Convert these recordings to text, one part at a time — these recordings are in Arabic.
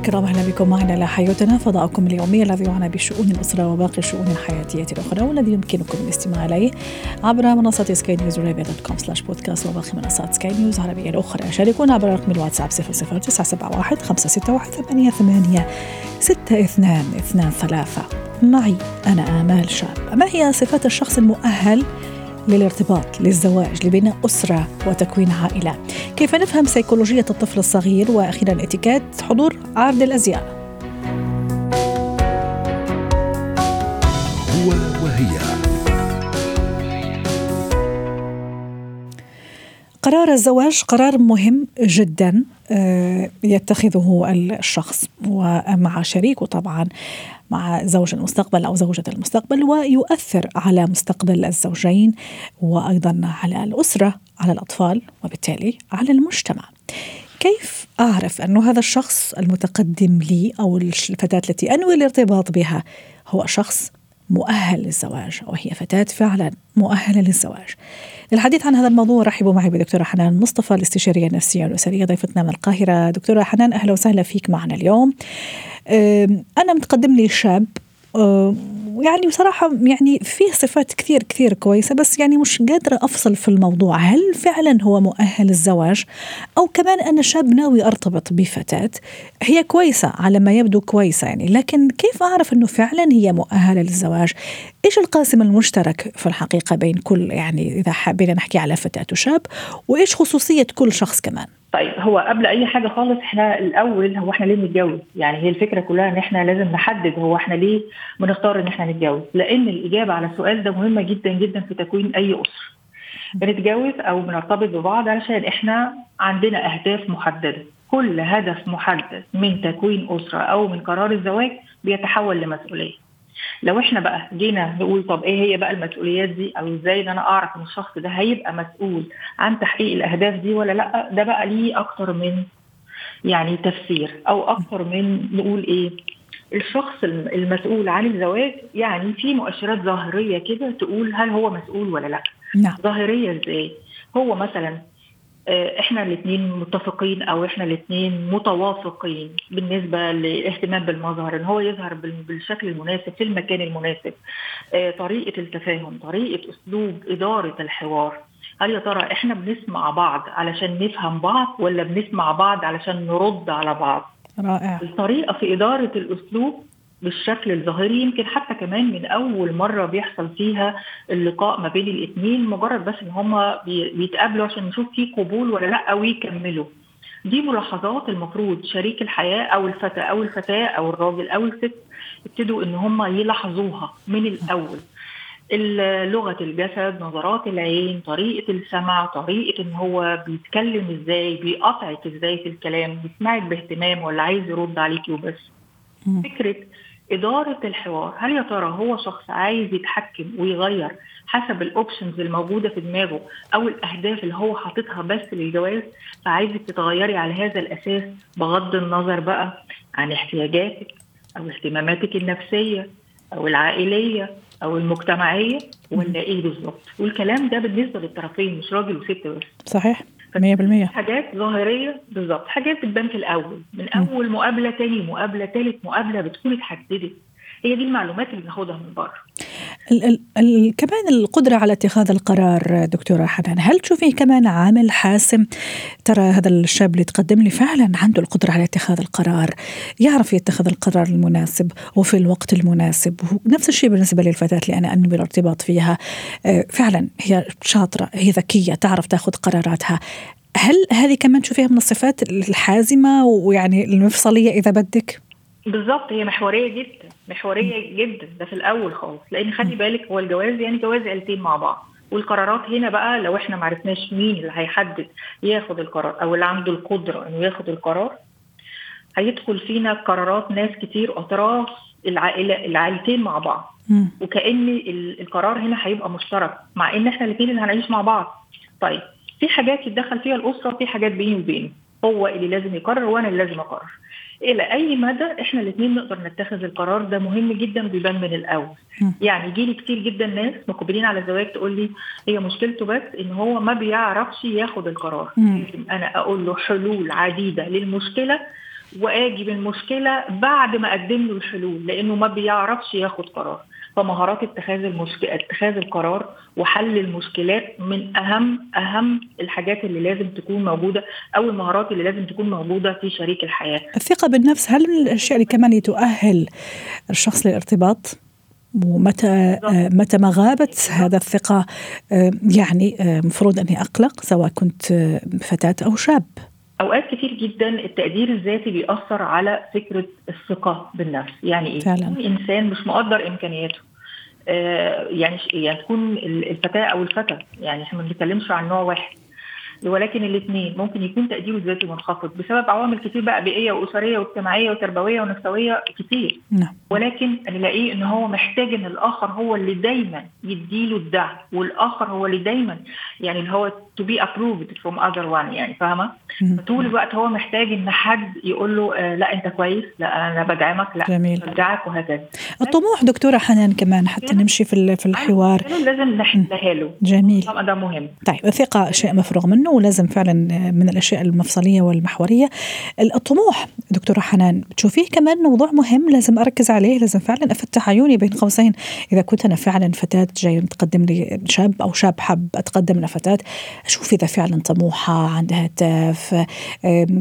الكرام أهلا بكم معنا على حياتنا. فضاؤكم اليومي الذي يعنى بشؤون الأسرة وباقي الشؤون الحياتية الاخرى والذي يمكنكم الاستماع إليه عبر منصة Sky News Arabia dot com slash podcast وباقي منصات سكاي نيوز العربية الأخرى. شاركونا عبر رقم الواتساب 00971 561 88 62 23 معي أنا آمال شاب. ما هي صفات الشخص المؤهل للارتباط للزواج لبناء أسرة وتكوين عائلة؟ كيف نفهم سيكولوجية الطفل الصغير وأخيرا اتيكيت حضور عرض الأزياء؟ هو وهي. قرار الزواج قرار مهم جدا آه، يتخذه الشخص ومع شريكه طبعا مع زوج المستقبل أو زوجة المستقبل ويؤثر على مستقبل الزوجين وأيضا على الأسرة. على الأطفال وبالتالي على المجتمع. كيف أعرف انه هذا الشخص المتقدم لي أو الفتاة التي أنوي الارتباط بها هو شخص مؤهل للزواج وهي فتاة فعلا مؤهلة للزواج؟ للحديث عن هذا الموضوع رحبوا معي بدكتورة حنان مصطفى الاستشارية النفسية والأسرية ضيفتنا من القاهرة. دكتورة حنان أهلا وسهلا فيك معنا اليوم. أنا متقدم لي شاب يعني بصراحة يعني فيه صفات كثير كثير كويسة بس يعني مش قادرة أفصل في الموضوع. هل فعلا هو مؤهل للزواج أو كمان أنا شاب ناوي أرتبط بفتاة هي كويسة على ما يبدو كويسة يعني لكن كيف أعرف أنه فعلا هي مؤهلة للزواج؟ إيش القاسم المشترك في الحقيقة بين كل يعني إذا حبينا نحكي على فتاة وشاب؟ وإيش خصوصية كل شخص كمان؟ طيب هو قبل أي حاجة خالص إحنا الأول هو إحنا ليه بنتجوز؟ يعني هي الفكرة كلها إن إحنا لازم نحدد هو إحنا ليه بنختار إن إحنا نتجوز؟ لأن الإجابة على السؤال ده مهمة جدا جدا في تكوين أي أسرة. بنتجوز أو بنرتبط ببعض علشان إحنا عندنا أهداف محددة. كل هدف محدد من تكوين أسرة أو من قرار الزواج بيتحول لمسؤولية. لو إحنا بقى جينا نقول طب إيه هي بقى المسؤوليات دي أو إزاي ان أنا اعرف ان الشخص ده هيبقى مسؤول عن تحقيق الاهداف دي ولا لأ ده بقى ليه أكتر من يعني تفسير أو أكتر من نقول إيه الشخص المسؤول عن الزواج يعني في مؤشرات ظاهرية كده تقول هل هو مسؤول ولا لأ نعم. ظاهرية إزاي هو مثلا إحنا الاثنين متفقين أو إحنا الاثنين متوافقين بالنسبة للاهتمام بالمظهر إن هو يظهر بالشكل المناسب في المكان المناسب. طريقة التفاهم طريقة أسلوب إدارة الحوار. هل يا ترى إحنا بنسمع بعض علشان نفهم بعض ولا بنسمع بعض علشان نرد على بعض؟ رائع. الطريقة في إدارة الأسلوب بالشكل الظاهري يمكن حتى كمان من أول مرة بيحصل فيها اللقاء ما بين الاثنين مجرد بس إن هم بيتقابلوا عشان نشوف في قبول ولا لأ ويكملوا. دي ملاحظات المفروض شريك الحياة أو الفتى أو الفتاة أو الراجل أو الست يبتدوا إن هم يلاحظوها من الأول. لغة الجسد نظرات العين طريقة السمع طريقة إن هو بيتكلم إزاي بيقطعك إزاي في الكلام بيسمعك باهتمام ولا عايز يرد عليكي وبس. فكرة إدارة الحوار هل يا ترى هو شخص عايز يتحكم ويغير حسب الأوبشنز الموجودة في دماغه أو الأهداف اللي هو حاططها بس للجواز؟ فعايزك تتغيري على هذا الأساس بغض النظر بقى عن احتياجاتك أو اهتماماتك النفسية أو العائلية أو المجتمعية ولا إيه بالظبط؟ والكلام ده بالنسبة للطرفين مش راجل وست بس. صحيح. 100% حاجات ظاهرية بالظبط. حاجات بتبان في الأول. من أول مقابلة تاني مقابلة تالت مقابلة بتكون اتحددت. هي دي المعلومات اللي بناخدها من بره. كمان القدرة على اتخاذ القرار دكتورة حنان هل تشوفيه كمان عامل حاسم؟ ترى هذا الشاب اللي تقدم لي فعلا عنده القدرة على اتخاذ القرار يعرف يتخذ القرار المناسب وفي الوقت المناسب. نفس الشيء بالنسبة للفتاة اللي أنا أنوي الارتباط فيها. فعلا هي شاطرة هي ذكية تعرف تاخذ قراراتها. هل هذه كمان تشوفيها من الصفات الحازمة ويعني المفصلية إذا بدك؟ بالظبط هي محورية جدا محورية جدا ده في الأول خالص. لأن خلي بالك هو الجواز يعني جواز عيلتين مع بعض. والقرارات هنا بقى لو إحنا ما عرفناش مين اللي هيحدد ياخد القرار أو اللي عنده القدرة إنه ياخد القرار هيدخل فينا قرارات ناس كتير أطراف العائلة العائلتين مع بعض. وكأن ال- القرار هنا هيبقى مشترك مع إن إحنا الاثنين اللي هنعيش مع بعض. طيب في حاجات يتدخل فيها الأسرة وفي حاجات بيني وبينه. هو اللي لازم يقرر وأنا اللي لازم أقرر. إلى أي مدى إحنا الاثنين نقدر نتخذ القرار ده مهم جدا بيبان من الأول. يعني يجيلي كتير جدا ناس مقبلين على الزواج تقول لي هي مشكلته بس إن هو ما بيعرفش ياخد القرار. لازم أنا أقول له حلول عديدة للمشكلة واجي بالمشكلة بعد ما أقدم له الحلول لأنه ما بيعرفش ياخد قرار فمهارات اتخاذ المشكلة اتخاذ القرار وحل المشكلات من أهم أهم الحاجات اللي لازم تكون موجودة أو المهارات اللي لازم تكون موجودة في شريك الحياة. الثقة بالنفس هل من الأشياء اللي كمان تؤهل الشخص للارتباط؟ ومتى متى ما غابت هذا الثقة؟ آه، يعني آه، مفروض أني أقلق سواء كنت آه، فتاة أو شاب. أوقات كتير جدا التقدير الذاتي بيأثر على فكرة الثقة بالنفس. يعني إيه؟ فعلاً. يكون إنسان مش مقدر إمكانياته. آه يعني يعني تكون ال- الفتاة أو الفتى. يعني إحنا ما بنتكلمش عن نوع واحد. ولكن الاثنين ممكن يكون تقديره الذاتي منخفض بسبب عوامل كتير بقى بيئية وأسرية واجتماعية وتربوية ونفسوية كتير. نعم. ولكن نلاقيه إن هو محتاج إن الآخر هو اللي دايما يديله الدعم والآخر هو اللي دايما يعني اللي هو to be approved from other one يعني فاهمة؟ طول الوقت هو محتاج إن حد يقول له آه لا أنت كويس لا أنا بدعمك لا جميل. بشجعك وهكذا. الطموح دكتورة حنان كمان حتى نمشي في في الحوار. لازم نحلها له. جميل. طبعا ده مهم. طيب الثقة شيء مفروغ منه؟ ولازم فعلا من الأشياء المفصلية والمحورية. الطموح دكتورة حنان بتشوفيه كمان موضوع مهم لازم أركز عليه لازم فعلا أفتح عيوني بين قوسين. إذا كنت أنا فعلا فتاة جاي تقدم لي شاب أو شاب حب أتقدم لفتاة أشوف إذا فعلا طموحة عندها هدف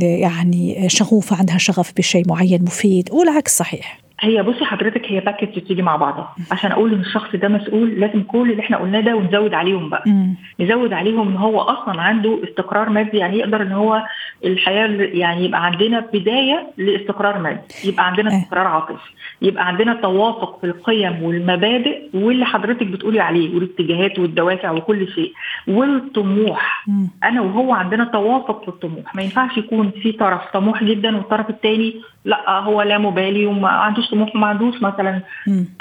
يعني شغوفة عندها شغف بشيء معين مفيد والعكس صحيح. هي بصي حضرتك هي باكج تيجي مع بعضها. عشان أقول إن الشخص ده مسؤول لازم كل اللي إحنا قلناه ده ونزود عليهم بقى. مم. نزود عليهم إن هو أصلا عنده استقرار مادي يعني يقدر إن هو الحياة يعني يبقى عندنا بداية لاستقرار مادي. يبقى عندنا إيه. استقرار عاطفي. يبقى عندنا توافق في القيم والمبادئ واللي حضرتك بتقولي عليه والاتجاهات والدوافع وكل شيء. والطموح. مم. أنا وهو عندنا توافق في الطموح. ما ينفعش يكون في طرف طموح جدا والطرف الثاني لا هو لا مبالي وما عندوش طموح وما عندوش مثلا.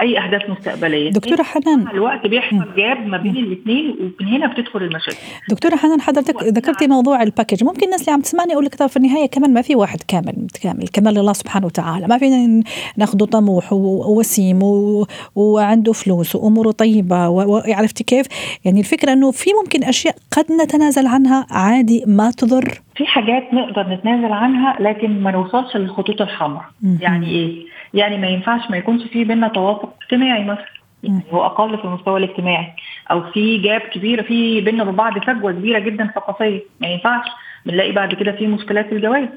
أي أهداف مستقبلية. دكتورة حنان. مع الوقت بيحصل gap ما بين الاثنين ومن هنا بتدخل المشاكل. دكتورة حنان حضرتك ذكرتي موضوع ال package. ممكن الناس اللي عم تسمعني أقول لك طب في النهاية كمان ما في واحد كامل متكامل كمال الله سبحانه وتعالى. ما فينا ناخذه طموح ووسيم و... وعنده فلوس وأموره طيبة و... و... عرفتي كيف؟ يعني الفكرة إنه في ممكن أشياء قد نتنازل عنها عادي ما تضر. في حاجات نقدر نتنازل عنها لكن ما نوصلش للخطوط الحمراء. يعني إيه؟ يعني ما ينفعش ما يكونش في بينا توافق اجتماعي مثلا. يعني هو أقل في المستوى الاجتماعي. أو في جاب كبيرة في بينا وبعض فجوة كبيرة جدا ثقافية. ما ينفعش بنلاقي بعد كده في مشكلات في الجواز.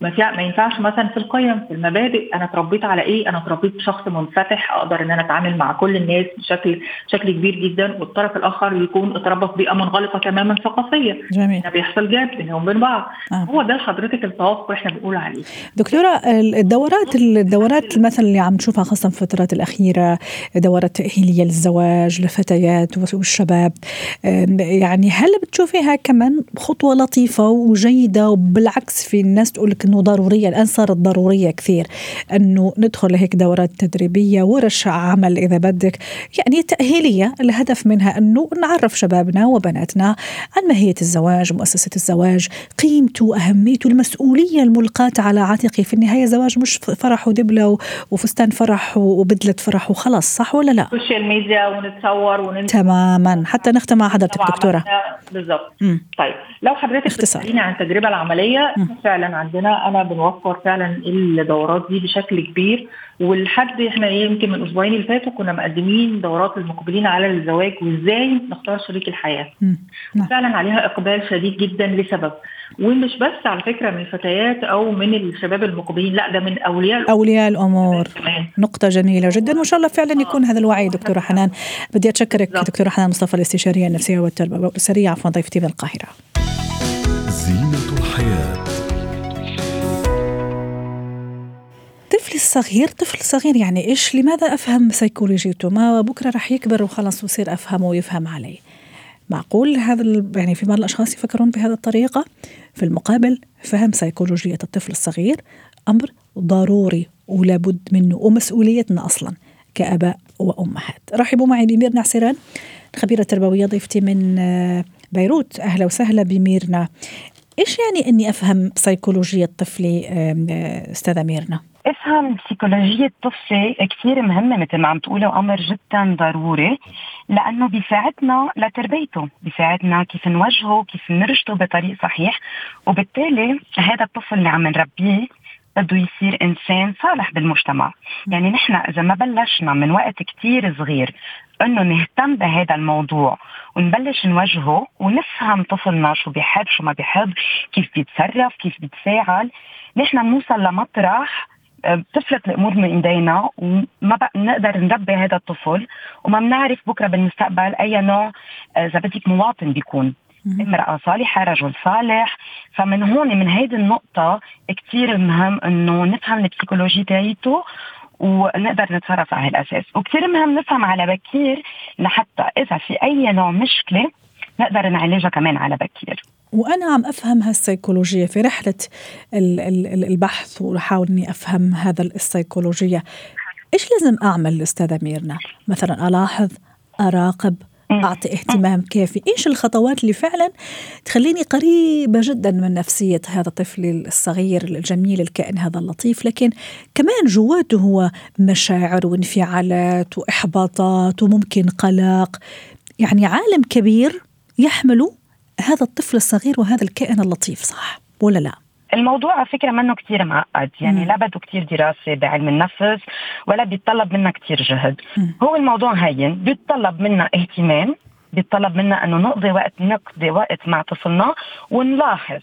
ما في ما ينفعش مثلا في القيم في المبادئ أنا اتربيت على إيه؟ أنا اتربيت شخص منفتح أقدر إن أنا أتعامل مع كل الناس بشكل بشكل كبير جدا والطرف الآخر يكون اتربى في بيئة منغلقة تماما ثقافيه جميل. هنا بيحصل جاب بينهم وبين بعض. آه. هو ده حضرتك التوافق إحنا بنقول عليه. دكتورة الدورات الدورات مثلا اللي عم نشوفها خاصة في الفترات الأخيرة دورات تأهيلية للزواج للفتيات والشباب يعني هل بتشوفيها كمان خطوة لطيفة وجيدة وبالعكس في الناس تقول لك إنه ضرورية الآن صارت ضرورية كثير إنه ندخل لهيك دورات تدريبية ورش عمل إذا بدك. يعني تأهيلية الهدف منها إنه نعرف شبابنا وبناتنا عن ماهية الزواج مؤسسة الزواج قيمته أهميته المسؤولية الملقاة على عاتقي. في النهاية زواج مش فرح ودبلة و- وفستان فرح وبدلة فرح وخلاص صح ولا لا؟ ال social media ونتصور وننزل تماما. حتى نختم مع حضرتك بالظبط. مم. طيب لو حضرتك. بتسأليني عن التجربة العملية مم. فعلا عندنا أنا بنوفر فعلا الدورات دي بشكل كبير. ولحد إحنا يمكن من الاسبوعين اللي فاتوا كنا مقدمين دورات للمقبلين على الزواج وإزاي نختار شريك الحياة. نعم. فعلا عليها إقبال شديد جدا لسبب. ومش بس على فكرة من الفتيات أو من الشباب المقبلين لأ ده من أولياء الأمور. أولياء الأمور. كمان نقطة جميلة جدا. وإن شاء الله فعلا يكون هذا الوعي دكتورة حنان. بدي أتشكرك بالضبط. دكتورة حنان مصطفى الاستشارية النفسية والتربوية الأسرية عفوا ضيفتي من القاهرة زينة الصغير طفل صغير يعني إيش؟ لماذا أفهم سيكولوجيته ما بكرة راح يكبر وخلاص ويصير أفهمه ويفهم علي معقول هذا يعني في بعض الأشخاص يفكرون بهذه الطريقة؟ في المقابل فهم سيكولوجيه الطفل الصغير أمر ضروري ولابد منه ومسؤوليتنا أصلا كأباء وأمهات. رحبوا معي بميرنا عسيران خبيرة تربوية ضيفتي من آه، بيروت. أهلا وسهلا بميرنا. إيش يعني أني أفهم سيكولوجية طفلي آه، أستاذة ميرنا؟ افهم سيكولوجية طفلي كثير مهمة مثل ما عم تقولي وامر جدا ضروري لأنه بيساعدنا لتربيته، بيساعدنا كيف نوجهه، كيف نرشده بطريق صحيح، وبالتالي هذا الطفل اللي عم نربيه بده يصير إنسان صالح بالمجتمع، يعني نحن إذا ما بلشنا من وقت كثير صغير إنه نهتم بهذا الموضوع ونبلش نوجهه ونفهم طفلنا شو بيحب شو ما بيحب كيف بيتصرف كيف بيتفاعل نحن بنوصل لمطرح بتفلت الأمور من إيدينا وما بقى نقدر نربي هذا الطفل وما بنعرف بكرة بالمستقبل أي نوع آه، إذا بدك مواطن بيكون. امرأة صالحة رجل صالح. فمن هون من هيدي النقطة كثير مهم إنه نفهم البسيكولوجي تاعيته ونقدر نتصرف على هالأساس. وكثير مهم نفهم على بكير لحتى إذا في أي نوع مشكلة نقدر نعالجها كمان على بكير. وأنا عم أفهم هالسيكولوجية في رحلة البحث وأحاول أني أفهم هذا السيكولوجية. إيش لازم أعمل أستاذة ميرنا؟ مثلا ألاحظ أراقب أعطي اهتمام كافي. إيش الخطوات اللي فعلا تخليني قريبة جدا من نفسية هذا الطفل الصغير الجميل الكائن هذا اللطيف. لكن كمان جواته هو مشاعر وانفعالات وإحباطات وممكن قلق. يعني عالم كبير يحمل هذا الطفل الصغير وهذا الكائن اللطيف صح ولا لا؟ الموضوع على فكرة منه كثير معقد يعني لا بده كثير دراسة بعلم النفس ولا بيتطلب منا كثير جهد. هو الموضوع هين بيتطلب منا اهتمام بيتطلب منا أنه نقضي وقت نقضي وقت مع طفلنا ونلاحظ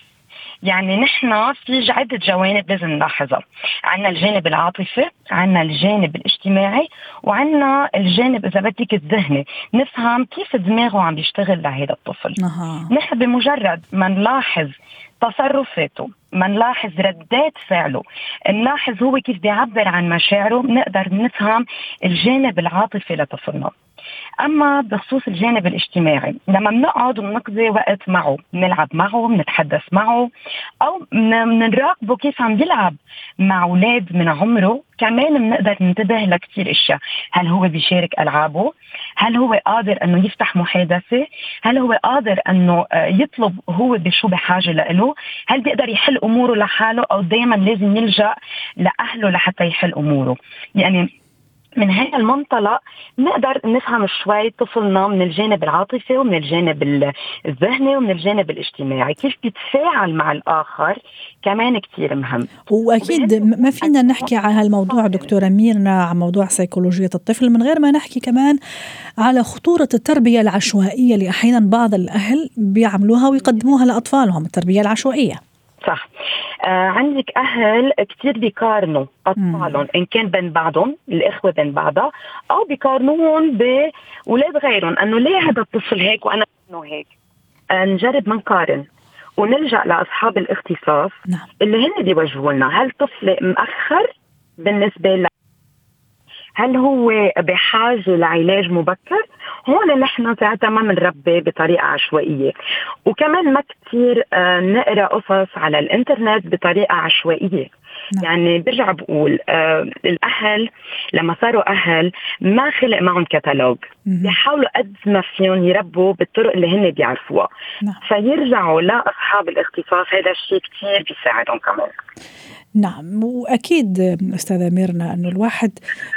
يعني نحن في عدة جوانب لازم نلاحظها. عنا الجانب العاطفي عنا الجانب الاجتماعي وعنا الجانب إذا بدك الذهني. نفهم كيف دماغه عم بيشتغل لهذا الطفل. أه. نحن بمجرد ما نلاحظ تصرفاته ما نلاحظ ردات فعله نلاحظ هو كيف بيعبر عن مشاعره بنقدر نفهم الجانب العاطفي لطفلنا. أما بخصوص الجانب الاجتماعي لما بنقعد وبنقضي وقت معه بنلعب معه بنتحدث معه أو بنراقبه كيف عم بيلعب مع أولاد من عمره كمان بنقدر ننتبه لكثير أشياء. هل هو بيشارك ألعابه؟ هل هو قادر إنه يفتح محادثة؟ هل هو قادر إنه آه، يطلب هو بشو بحاجة له هل بيقدر يحل أموره لحاله؟ أو دائما لازم يلجأ لأهله لحتى يحل أموره؟ يعني من هذا المنطلق نقدر نفهم شوي طفلنا من الجانب العاطفي ومن الجانب الذهني ومن الجانب الاجتماعي. كيف بيتفاعل مع الآخر كمان كثير مهم. وأكيد ما فينا نحكي على هالموضوع دكتورة ميرنا عن موضوع سيكولوجية الطفل من غير ما نحكي كمان على خطورة التربية العشوائية اللي أحيانا بعض الأهل بيعملوها ويقدموها لأطفالهم التربية العشوائية. صح. آه عندك أهل كثير بيقارنوا أطفالهم إن كان بين بعضهم الإخوة بين بعضها أو بيقارنوهم باولاد غيرهم إنه ليه هذا الطفل هيك وأنا هيك؟ آه نجرب ما نقارن. ونلجأ لأصحاب الاختصاص نعم. اللي هن بيوجهوا لنا هل طفل مأخر؟ بالنسبة هل هو بحاجة لعلاج مبكر؟ هون نحن ساعتها ما بنربي بطريقة عشوائية وكمان ما كثير آه، نقرأ قصص على الإنترنت بطريقة عشوائية نعم. يعني برجع بقول آه الأهل لما صاروا أهل ما خلق معهم كتالوج بيحاولوا قد ما فيهم يربوا بالطرق اللي هن بيعرفوها نعم. فيرجعوا لأصحاب الاختصاص هذا الشيء كثير بيساعدهم كمان نعم وأكيد أستاذة ميرنا إنه الواحد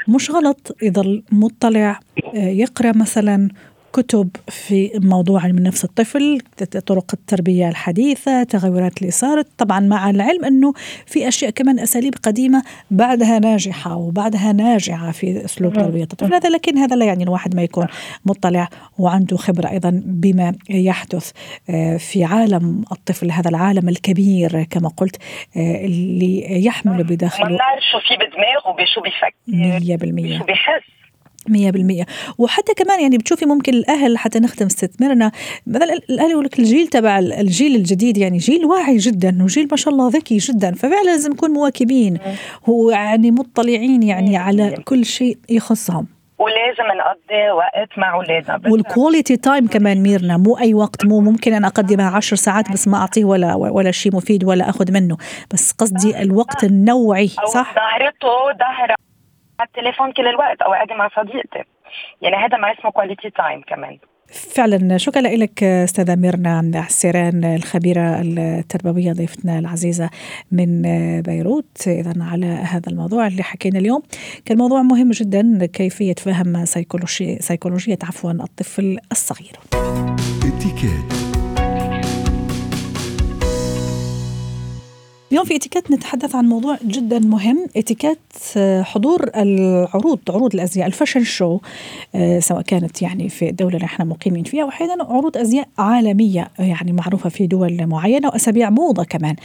مش غلط يضل مطلع آه، يقرأ مثلا كتب في موضوع علم النفس الطفل طرق التربية الحديثة تغيرات اللي صارت. طبعا مع العلم أنه في أشياء كمان أساليب قديمة بعدها ناجحة وبعدها ناجعة في أسلوب تربية الطفل. هذا لكن هذا لا يعني الواحد ما يكون مطلع وعنده خبرة أيضا بما يحدث آه، في عالم الطفل هذا العالم الكبير كما قلت آه، اللي يحمل بداخله. ما شو في بدماغه بشو بيفكر 100% شو بيحس. مية بالمية. وحتى كمان يعني بتشوفي ممكن الأهل حتى نختم استثمرنا مثلا الأهل يقول لك الجيل تبع الجيل الجديد يعني جيل واعي جدا وجيل ما شاء الله ذكي جدا ففعلا لازم نكون مواكبين ويعني مطلعين يعني على كل شيء يخصهم. ولازم نقضي وقت مع أولادنا وال quality time كمان ميرنا مو أي وقت مو ممكن أنا اقضي عشر ساعات بس ما أعطيه ولا ولا شيء مفيد ولا أخذ منه بس قصدي الوقت النوعي صح؟ ظهرته ظهر على التليفون كل الوقت أو قاعدة مع صديقتي. يعني هذا ما اسمه quality time كمان. فعلا شكرا لك أستاذة ميرنا السيران الخبيرة التربوية ضيفتنا العزيزة من بيروت. اذا على هذا الموضوع اللي حكينا اليوم. كان موضوع مهم جدا كيفية فهم سيكولوجيه سيكولوجية عفوا الطفل الصغير. اليوم في اتيكيت نتحدث عن موضوع جدا مهم اتيكيت آه، حضور العروض عروض الأزياء الفاشن شو آه، سواء كانت يعني في الدولة اللي إحنا مقيمين فيها واحيانا عروض أزياء عالمية يعني معروفة في دول معينة وأسابيع موضة كمان.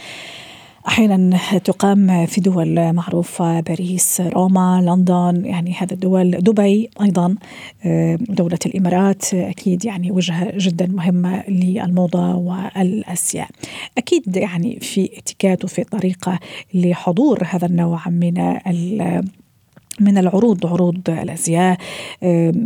أحيانا تقام في دول معروفة باريس روما لندن يعني هذا الدول. دبي أيضا آه، دولة الإمارات أكيد يعني وجهه جدا مهمه للموضة والازياء أكيد يعني في اتيكات وفي طريقة لحضور هذا النوع من من العروض عروض الأزياء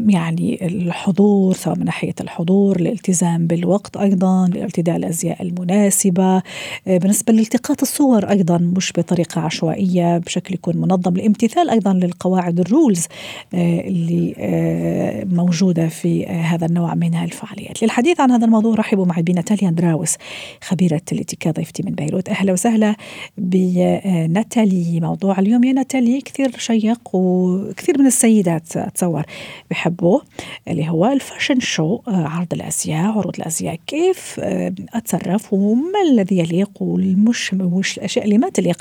يعني الحضور سواء من ناحية الحضور الالتزام بالوقت أيضا لارتداء الأزياء المناسبة. بالنسبة لالتقاط الصور أيضا مش بطريقة عشوائية بشكل يكون منظم. الامتثال أيضا للقواعد ال rules اللي موجودة في هذا النوع من الفعاليات. للحديث عن هذا الموضوع رحبوا معي بناتاليا أندراوس خبيرة الاتيكيت ضيفتي من بيروت. أهلا وسهلا بناتالي. موضوع اليوم يا ناتالي كثير شيق وكثير من السيدات اتصور بحبوه اللي هو ال fashion show آه، عرض الأزياء عروض الأزياء كيف آه، أتصرف وما الذي يليق والمش وش الأشياء اللي ما تليق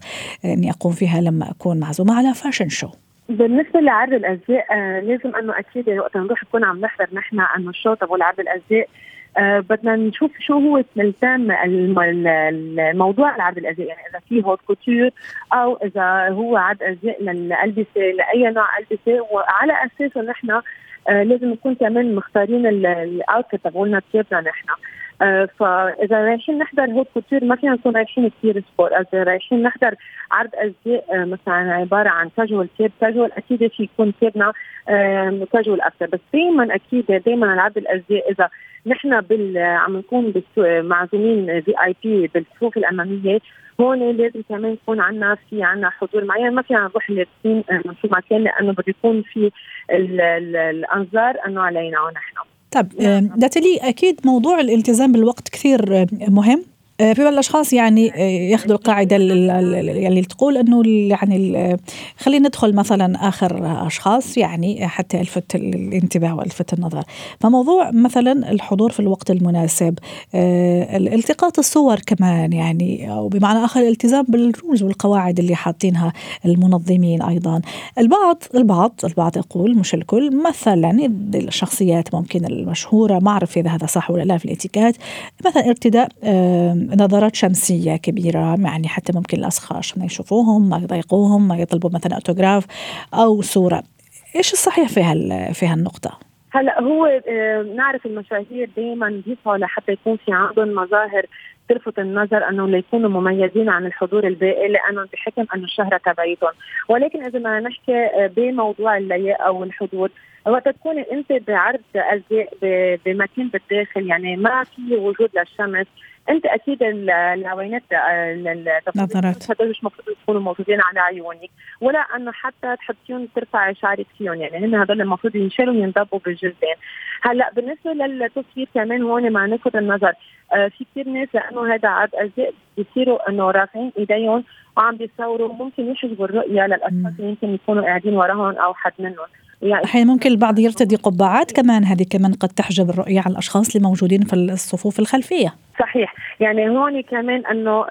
إني أقوم فيها لما أكون معزومة على fashion show. بالنسبة لعرض الأزياء آه لازم أنه أكيد وقت نروح نكون عم نحضر نحن انه ال show تبع عرض الأزياء. آه بدنا نشوف شو هو ال thème الموضوع العرض الازياء يعني إذا في haute couture أو إذا هو عرض ازياء للألبسة لأي نوع ألبسة. وعلى أساسه نحن آه لازم نكون كمان مختارين ال outfit تبعولنا كيفنا نحن. آه فإذا رايحين نحضر haute couture ما فينا نكون رايحين كثير sport إذا رايحين نحضر عرض ازياء آه مثلا عبارة عن casual type casual أكيد في يكون type نا آه كاجوال أكثر بس دائما أكيد دائما العرض الازياء إذا نحن بال عم نكون معزومين VIP بالصفوف الأمامية هون لازم كمان يكون عندنا في عندنا حضور معين. ما فينا نروح لابسين من شو ما كان لأنه بده يكون في الأنظار انه علينا ونحن طيب ناتالي أكيد موضوع الالتزام بالوقت كثير مهم. في بعض الأشخاص يعني آه، يأخذوا القاعدة اللي تقول إنه يعني خلينا ندخل مثلا آخر أشخاص يعني حتى الفت الانتباه والفت النظر. فموضوع مثلا الحضور في الوقت المناسب آه، التقاط الصور كمان يعني أو بمعنى آخر الالتزام بالرولز والقواعد اللي حاطينها المنظمين أيضا. البعض البعض البعض يقول مش الكل مثلا الشخصيات ممكن المشهورة ما أعرف إذا هذا صح ولا لا في الاتيكات مثلا ارتداء نظرات شمسية كبيرة يعني حتى ممكن الأشخاص ما يشوفوهم ما يضايقوهم ما يطلبوا مثلا أوتوغراف أو صورة إيش الصحيح في هال في هالنقطة؟ هلا هو آه، نعرف المشاهير دائما بيسعوا لحتى يكون في عندهم مظاهر تلفت النظر إنه ليكونوا مميزين عن الحضور الباقي لأنه بحكم إنه الشهرة تبعيتهم، ولكن إذا ما نحكي آه، بموضوع اللياقه والحضور وقت تكوني أنت بعرض ازياء بمكان بالداخل يعني ما في وجود للشمس. أنت أكيد العوينات النظارات هدول مش المفروض يكونوا موجودين على عيونك ولا أنه حتى تحطيهم ترفعي شعرك فيهم يعني هن هدول المفروض ينشالوا وينضبوا بالجلدين هلأ بالنسبة للتصوير كمان هون مع نلفت النظر آه في كثير ناس لأنه هذا عاد ازياء بيصيروا إنه رافعين إيديهم وعم بيصوروا ممكن يحجبوا الرؤية للأشخاص اللي يمكن يكونوا قاعدين وراهم أو حد منهم. يعني أحيانا ممكن البعض يرتدي قبعات كمان هذه كمان قد تحجب الرؤية على الأشخاص اللي موجودين في الصفوف الخلفية. صحيح. يعني هون كمان إنه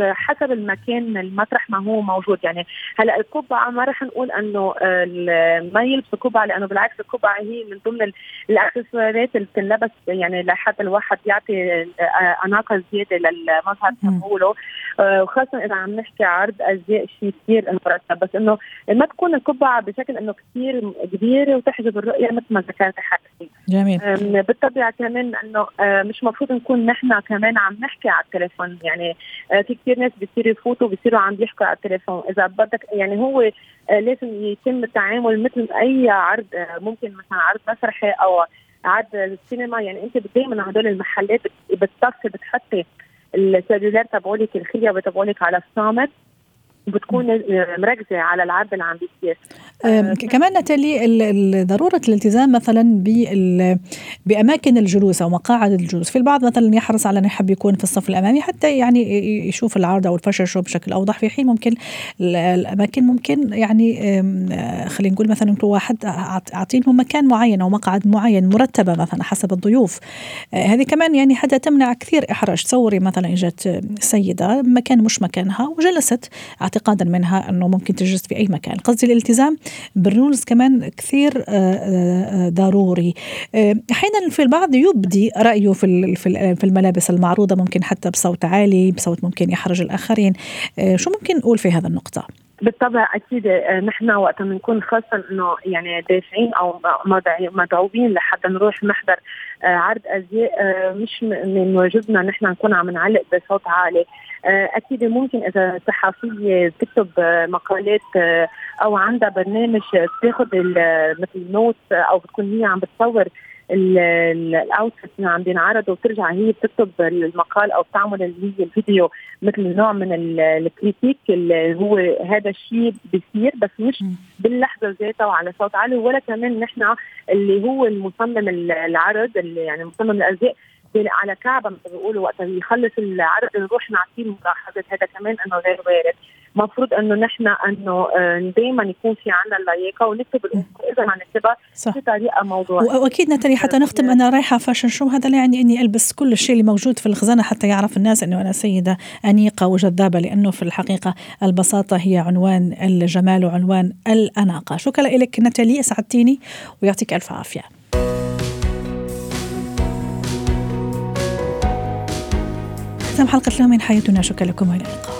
حسب المكان المطرح ما هو موجود. يعني هلأ القبعة ما رح نقول إنه ما يلبس قبعه لأنه بالعكس القبعة هي من ضمن الأكسسوارات اللي بتنلبس يعني لحتى الواحد يعطي أناقة زيادة للمظهر تبعوله. وخاصة إذا عم نحكي عرض أزياء شيء كثير مرتب بس إنه ما تكون القبعة بشكل إنه كثير كبيرة وتحجب الرؤية مثل ما ذكرت حضرتك. جميل. بالطبيعة كمان إنه مش المفروض نكون نحن كمان عم نحكي على التليفون. يعني آه، في كثير ناس بيصيروا يفوتوا بيصيروا عم بيحكوا على التليفون. إذا بدك يعني هو آه، لازم يتم التعامل مثل أي عرض آه، ممكن مثلا عرض مسرحي أو عرض السينما. يعني أنت دائما هدول المحلات بتصفي بتحطي السلولار تبعولك الخلية تبعولك على الصامت. وبتكون مركزة على العرض اللي عم بيصير. كمان نتالي ضرورة الالتزام مثلا بأماكن الجلوس أو مقاعد الجلوس. في البعض مثلا يحرص على إنه يحب يكون في الصف الأمامي حتى يعني يشوف العرض أو الفشل شو بشكل أوضح. في حين ممكن الأماكن ممكن يعني خلينا نقول مثلا كل واحد اعطيهم مكان معين أو مقعد معين مرتبة مثلا حسب الضيوف. هذه كمان يعني حتى تمنع كثير إحراج. تصوري مثلا إجت سيدة مكان مش مكانها وجلست. اعتقادا منها انه ممكن تجلس في اي مكان. قصدي الالتزام بالرولز كمان كثير ضروري. أحيانا في البعض يبدي رأيه في في الملابس المعروضة ممكن حتى بصوت عالي بصوت ممكن يحرج الآخرين. شو ممكن نقول في هذا النقطة؟ بالطبع أكيد نحن وقت بنكون خاصة إنه يعني دافعين أو مدعوين لحتى نروح نحضر عرض أزياء مش من واجبنا نحن نكون عم نعلق بصوت عالي. أكيد ممكن إذا صحفيه بتكتب مقالات أو عندها برنامج تاخذ مثل note أو بتكون هي عم بتصور ال outfit اللي عم بينعرض وبترجع هي بتكتب المقال أو بتعمل اللي هي الفيديو مثل نوع من ال critique اللي هو هذا الشيء بيصير بس مش باللحظة ذاتها وعلى صوت عالي. ولا كمان نحن اللي هو المصمم العرض اللي يعني مصمم الأزياء على عقبه مثل بيقولوا وقت يخلص العرض نروح نعطيه الملاحظات هذا كمان إنه غير وارد. المفروض انه نحن انه دائما يكون في عندنا اللياقة ونكتب الأمور إذا ما نكتبها بطريقه موضوعية. وأكيد ناتالي حتى نختم أنا رايحة fashion show هذا لا يعني إني ألبس كل الشيء اللي موجود في الخزانة حتى يعرف الناس إنه أنا سيدة أنيقة وجذابة لأنه في الحقيقة البساطة هي عنوان الجمال وعنوان الأناقة. شكرا لك نتالي أسعدتيني ويعطيك ألف عافية. ختام حلقة اليوم من حياتنا. شكرا لكم والى اللقاء.